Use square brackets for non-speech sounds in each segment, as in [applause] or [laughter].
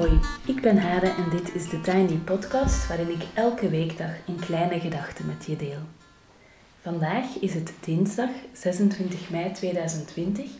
Hoi, ik ben Hade en dit is de Tiny Podcast waarin ik elke weekdag een kleine gedachte met je deel. Vandaag is het dinsdag 26 mei 2020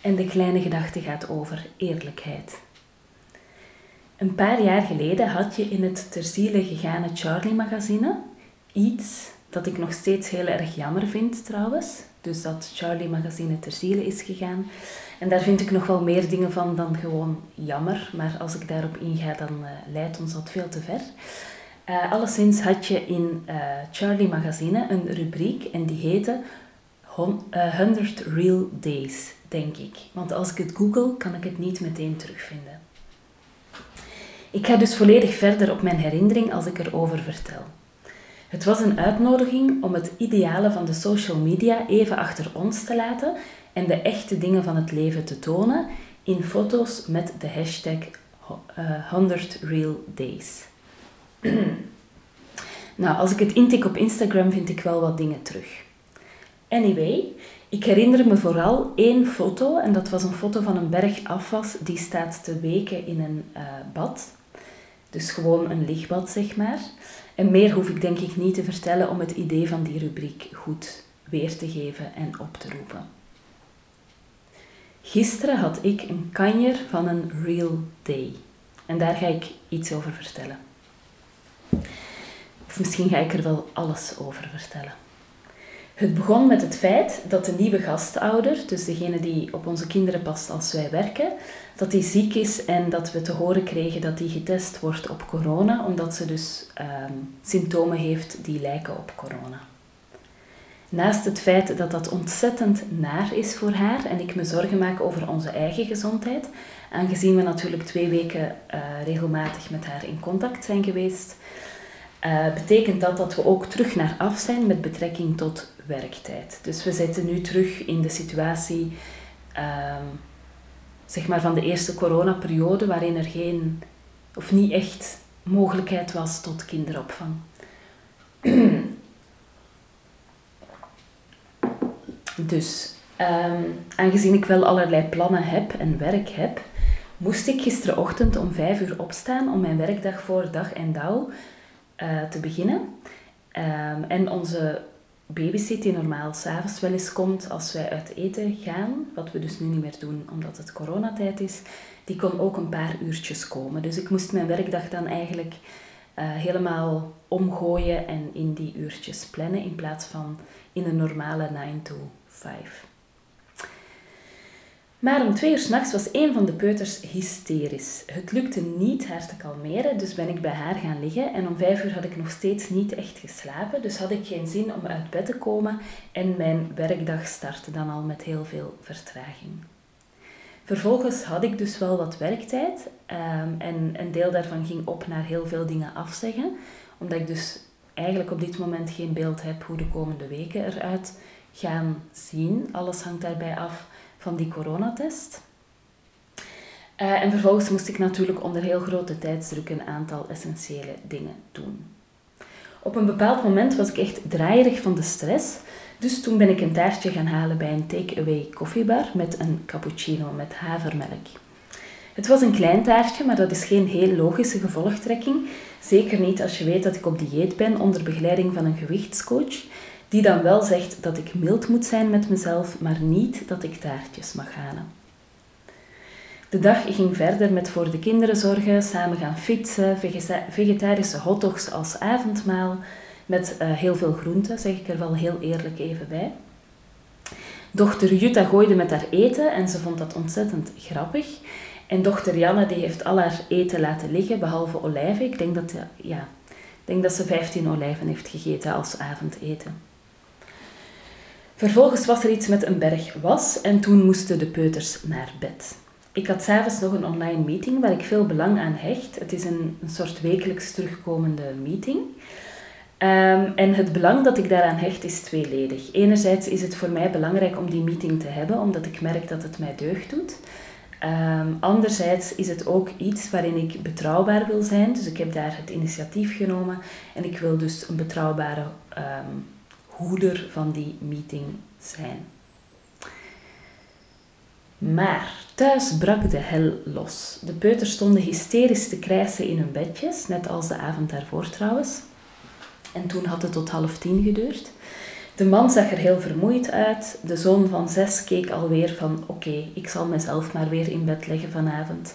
en de kleine gedachte gaat over eerlijkheid. Een paar jaar geleden had je in het ter ziele gegane Charlie magazine iets dat ik nog steeds heel erg jammer vind trouwens. Dus dat Charlie magazine ter ziele is gegaan. En daar vind ik nog wel meer dingen van dan gewoon jammer. Maar als ik daarop inga, dan uh, leidt ons dat veel te ver. Uh, alleszins had je in uh, Charlie magazine een rubriek en die heette 100 Real Days, denk ik. Want als ik het google, kan ik het niet meteen terugvinden. Ik ga dus volledig verder op mijn herinnering als ik erover vertel. Het was een uitnodiging om het ideale van de social media even achter ons te laten en de echte dingen van het leven te tonen in foto's met de hashtag 100 eh, Real Days. [clears throat] nou, als ik het intik op Instagram vind ik wel wat dingen terug. Anyway, ik herinner me vooral één foto en dat was een foto van een berg afwas die staat te weken in een uh, bad. Dus gewoon een lichtbad, zeg maar. En meer hoef ik denk ik niet te vertellen om het idee van die rubriek goed weer te geven en op te roepen. Gisteren had ik een kanjer van een real day. En daar ga ik iets over vertellen. Of misschien ga ik er wel alles over vertellen. Het begon met het feit dat de nieuwe gastouder, dus degene die op onze kinderen past als wij werken, dat die ziek is en dat we te horen kregen dat die getest wordt op corona, omdat ze dus ehm, symptomen heeft die lijken op corona. Naast het feit dat dat ontzettend naar is voor haar en ik me zorgen maak over onze eigen gezondheid, aangezien we natuurlijk twee weken uh, regelmatig met haar in contact zijn geweest, uh, betekent dat dat we ook terug naar af zijn met betrekking tot werktijd. Dus we zitten nu terug in de situatie um, zeg maar van de eerste coronaperiode waarin er geen of niet echt mogelijkheid was tot kinderopvang. [clears throat] dus um, aangezien ik wel allerlei plannen heb en werk heb, moest ik gisterochtend om vijf uur opstaan om mijn werkdag voor dag en dauw uh, te beginnen. Um, en onze babysit die normaal s'avonds wel eens komt als wij uit eten gaan, wat we dus nu niet meer doen omdat het coronatijd is, die kon ook een paar uurtjes komen. Dus ik moest mijn werkdag dan eigenlijk uh, helemaal omgooien en in die uurtjes plannen in plaats van in een normale 9 to 5. Maar om twee uur s'nachts was een van de peuters hysterisch. Het lukte niet haar te kalmeren, dus ben ik bij haar gaan liggen. En om vijf uur had ik nog steeds niet echt geslapen, dus had ik geen zin om uit bed te komen. En mijn werkdag startte dan al met heel veel vertraging. Vervolgens had ik dus wel wat werktijd ehm, en een deel daarvan ging op naar heel veel dingen afzeggen, omdat ik dus eigenlijk op dit moment geen beeld heb hoe de komende weken eruit gaan zien. Alles hangt daarbij af van die coronatest. Uh, en vervolgens moest ik natuurlijk onder heel grote tijdsdruk een aantal essentiële dingen doen. Op een bepaald moment was ik echt draaierig van de stress, dus toen ben ik een taartje gaan halen bij een take-away koffiebar met een cappuccino met havermelk. Het was een klein taartje, maar dat is geen heel logische gevolgtrekking. Zeker niet als je weet dat ik op dieet ben onder begeleiding van een gewichtscoach die dan wel zegt dat ik mild moet zijn met mezelf, maar niet dat ik taartjes mag halen. De dag ging verder met voor de kinderen zorgen, samen gaan fietsen, vegetarische hotdogs als avondmaal, met uh, heel veel groenten, zeg ik er wel heel eerlijk even bij. Dochter Jutta gooide met haar eten en ze vond dat ontzettend grappig. En dochter Janne die heeft al haar eten laten liggen, behalve olijven. Ik denk dat, ja, ik denk dat ze 15 olijven heeft gegeten als avondeten. Vervolgens was er iets met een berg was en toen moesten de peuters naar bed. Ik had s'avonds nog een online meeting waar ik veel belang aan hecht. Het is een, een soort wekelijks terugkomende meeting. Um, en het belang dat ik daaraan hecht is tweeledig. Enerzijds is het voor mij belangrijk om die meeting te hebben, omdat ik merk dat het mij deugd doet. Um, anderzijds is het ook iets waarin ik betrouwbaar wil zijn. Dus ik heb daar het initiatief genomen en ik wil dus een betrouwbare um, hoeder van die meeting zijn. Maar thuis brak de hel los. De peuters stonden hysterisch te krijsen in hun bedjes, net als de avond daarvoor trouwens. En toen had het tot half tien geduurd. De man zag er heel vermoeid uit. De zoon van zes keek alweer van oké, ik zal mezelf maar weer in bed leggen vanavond.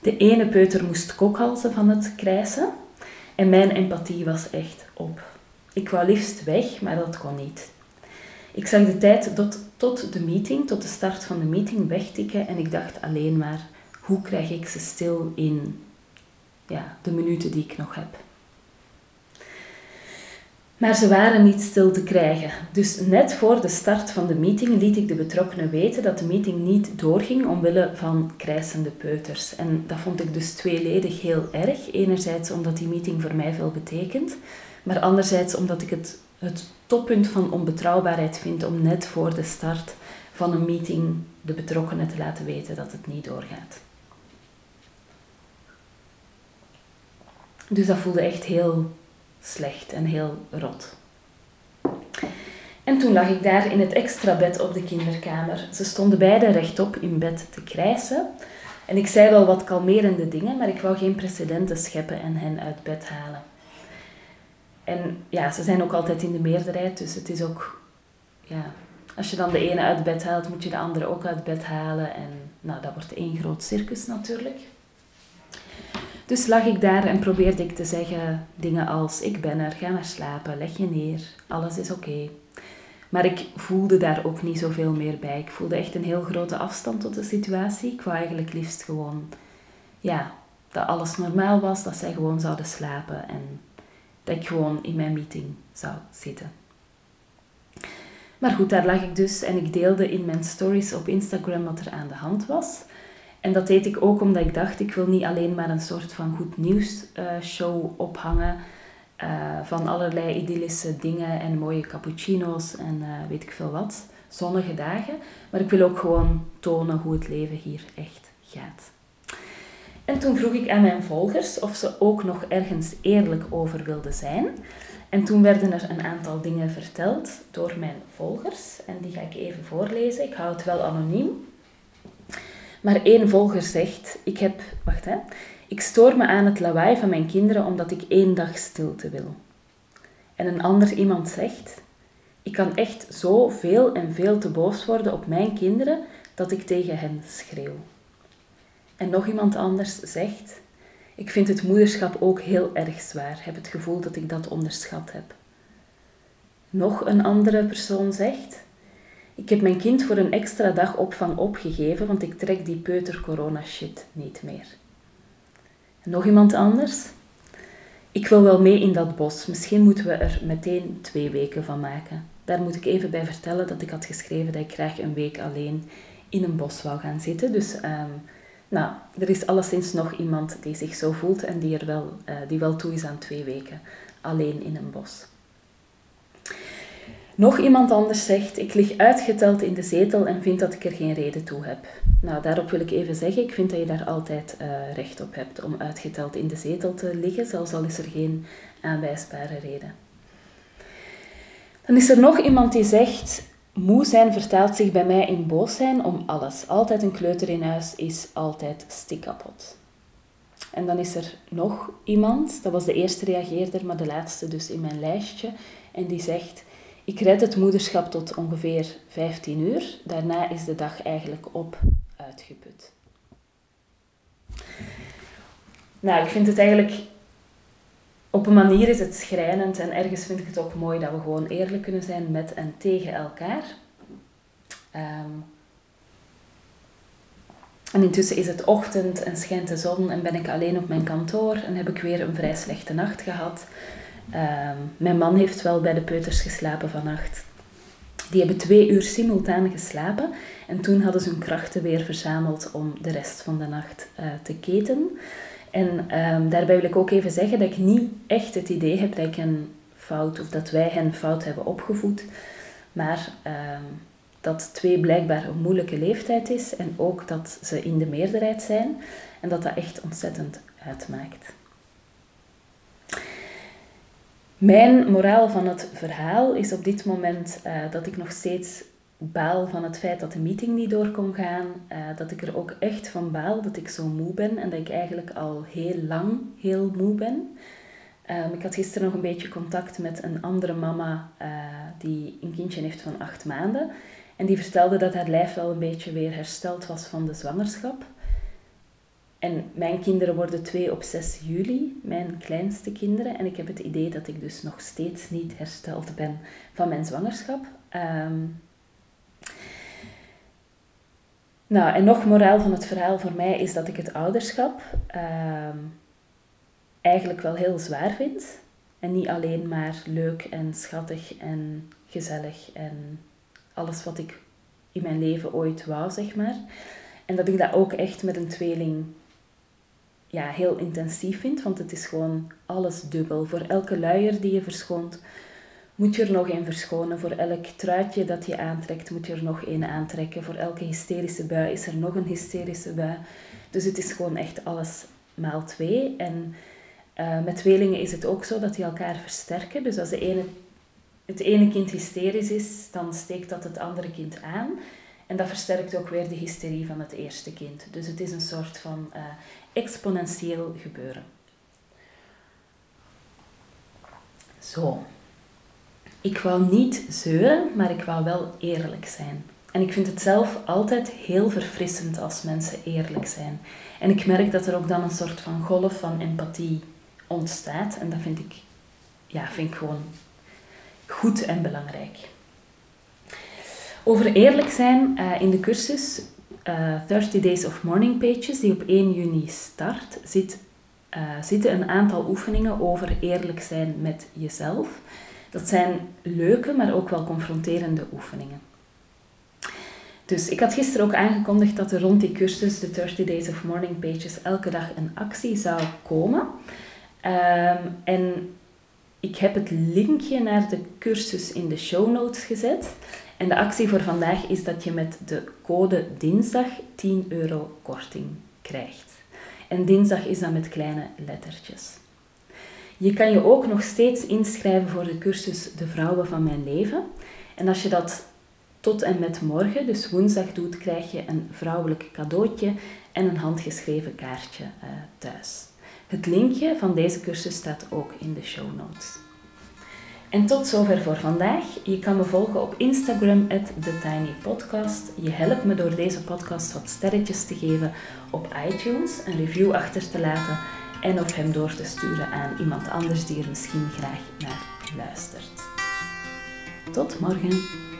De ene peuter moest kokhalzen van het krijsen en mijn empathie was echt op. Ik wou liefst weg, maar dat kon niet. Ik zag de tijd tot, tot de meeting, tot de start van de meeting wegtikken en ik dacht alleen maar, hoe krijg ik ze stil in ja, de minuten die ik nog heb. Maar ze waren niet stil te krijgen. Dus net voor de start van de meeting liet ik de betrokkenen weten dat de meeting niet doorging omwille van krijsende peuters. En dat vond ik dus tweeledig heel erg. Enerzijds omdat die meeting voor mij veel betekent, maar anderzijds omdat ik het, het toppunt van onbetrouwbaarheid vind om net voor de start van een meeting de betrokkenen te laten weten dat het niet doorgaat. Dus dat voelde echt heel slecht en heel rot. En toen lag ik daar in het extra bed op de kinderkamer. Ze stonden beiden rechtop in bed te krijsen. En ik zei wel wat kalmerende dingen, maar ik wou geen precedenten scheppen en hen uit bed halen. En ja, ze zijn ook altijd in de meerderheid, dus het is ook, ja, als je dan de ene uit bed haalt, moet je de andere ook uit bed halen. En nou, dat wordt één groot circus natuurlijk. Dus lag ik daar en probeerde ik te zeggen dingen als: Ik ben er, ga maar slapen, leg je neer, alles is oké. Maar ik voelde daar ook niet zoveel meer bij. Ik voelde echt een heel grote afstand tot de situatie. Ik wou eigenlijk liefst gewoon, ja, dat alles normaal was, dat zij gewoon zouden slapen en dat ik gewoon in mijn meeting zou zitten. Maar goed, daar lag ik dus en ik deelde in mijn stories op Instagram wat er aan de hand was. En dat deed ik ook omdat ik dacht, ik wil niet alleen maar een soort van goed nieuws uh, show ophangen uh, van allerlei idyllische dingen en mooie cappuccino's en uh, weet ik veel wat, zonnige dagen. Maar ik wil ook gewoon tonen hoe het leven hier echt gaat. En toen vroeg ik aan mijn volgers of ze ook nog ergens eerlijk over wilden zijn. En toen werden er een aantal dingen verteld door mijn volgers. En die ga ik even voorlezen. Ik hou het wel anoniem. Maar één volger zegt, ik heb, wacht hè, ik stoor me aan het lawaai van mijn kinderen omdat ik één dag stilte wil. En een ander iemand zegt, ik kan echt zo veel en veel te boos worden op mijn kinderen dat ik tegen hen schreeuw. En nog iemand anders zegt, ik vind het moederschap ook heel erg zwaar, heb het gevoel dat ik dat onderschat heb. Nog een andere persoon zegt, ik heb mijn kind voor een extra dag opvang opgegeven, want ik trek die peuter corona shit niet meer. nog iemand anders? Ik wil wel mee in dat bos. Misschien moeten we er meteen twee weken van maken. Daar moet ik even bij vertellen dat ik had geschreven dat ik graag een week alleen in een bos wou gaan zitten. Dus um, nou, er is alleszins nog iemand die zich zo voelt en die, er wel, uh, die wel toe is aan twee weken alleen in een bos. Nog iemand anders zegt, ik lig uitgeteld in de zetel en vind dat ik er geen reden toe heb. Nou, daarop wil ik even zeggen, ik vind dat je daar altijd uh, recht op hebt om uitgeteld in de zetel te liggen, zelfs al is er geen aanwijsbare reden. Dan is er nog iemand die zegt, moe zijn vertaalt zich bij mij in boos zijn om alles. Altijd een kleuter in huis is altijd stikkapot. En dan is er nog iemand, dat was de eerste reageerder, maar de laatste dus in mijn lijstje, en die zegt, ik red het moederschap tot ongeveer 15 uur. Daarna is de dag eigenlijk op uitgeput. Nou, ik vind het eigenlijk... Op een manier is het schrijnend en ergens vind ik het ook mooi dat we gewoon eerlijk kunnen zijn met en tegen elkaar. Um, en intussen is het ochtend en schijnt de zon en ben ik alleen op mijn kantoor en heb ik weer een vrij slechte nacht gehad. Ehm, mijn man heeft wel bij de peuters geslapen vannacht. Die hebben twee uur simultaan geslapen en toen hadden ze hun krachten weer verzameld om de rest van de nacht uh, te keten. En um, daarbij wil ik ook even zeggen dat ik niet echt het idee heb dat ik een fout of dat wij hen fout hebben opgevoed, maar um, dat twee blijkbaar een moeilijke leeftijd is en ook dat ze in de meerderheid zijn en dat dat echt ontzettend uitmaakt. Mijn moraal van het verhaal is op dit moment uh, dat ik nog steeds baal van het feit dat de meeting niet door kon gaan. Uh, dat ik er ook echt van baal dat ik zo moe ben en dat ik eigenlijk al heel lang heel moe ben. Um, ik had gisteren nog een beetje contact met een andere mama uh, die een kindje heeft van acht maanden. En die vertelde dat haar lijf wel een beetje weer hersteld was van de zwangerschap. En mijn kinderen worden twee op 6 juli, mijn kleinste kinderen. En ik heb het idee dat ik dus nog steeds niet hersteld ben van mijn zwangerschap. Um, nou, en nog moraal van het verhaal voor mij is dat ik het ouderschap um, eigenlijk wel heel zwaar vind. En niet alleen maar leuk en schattig en gezellig en alles wat ik in mijn leven ooit wou, zeg maar. En dat ik dat ook echt met een tweeling ja, heel intensief vind, want het is gewoon alles dubbel. Voor elke luier die je verschoont, moet je er nog een verschonen. Voor elk truitje dat je aantrekt, moet je er nog een aantrekken. Voor elke hysterische bui is er nog een hysterische bui. Dus het is gewoon echt alles maal twee. En uh, met tweelingen is het ook zo dat die elkaar versterken. Dus als de ene, het ene kind hysterisch is, dan steekt dat het andere kind aan. En dat versterkt ook weer de hysterie van het eerste kind. Dus het is een soort van uh, exponentieel gebeuren. Zo. Ik wou niet zeuren, maar ik wou wel eerlijk zijn. En ik vind het zelf altijd heel verfrissend als mensen eerlijk zijn. En ik merk dat er ook dan een soort van golf van empathie ontstaat. En dat vind ik, ja, vind ik gewoon goed en belangrijk. Over eerlijk zijn uh, in de cursus uh, eh, 30 Days of Morning Pages, die op 1 juni start, zit, uh, zitten een aantal oefeningen over eerlijk zijn met jezelf. Dat zijn leuke, maar ook wel confronterende oefeningen. Dus ik had gisteren ook aangekondigd dat er rond die cursus, de 30 Days of Morning Pages, elke dag een actie zou komen. Um, en ik heb het linkje naar de cursus in de show notes gezet. En de actie voor vandaag is dat je met de code dinsdag 10 euro korting krijgt. En dinsdag is dan met kleine lettertjes. Je kan je ook nog steeds inschrijven voor de cursus De Vrouwen van Mijn Leven. En als je dat tot en met morgen, dus woensdag, doet, krijg je een vrouwelijk cadeautje en een handgeschreven kaartje uh, thuis. Het linkje van deze cursus staat ook in de show notes. En tot zover voor vandaag. Je kan me volgen op Instagram, TheTinyPodcast. Je helpt me door deze podcast wat sterretjes te geven op iTunes, een review achter te laten en of hem door te sturen aan iemand anders die er misschien graag naar luistert. Tot morgen.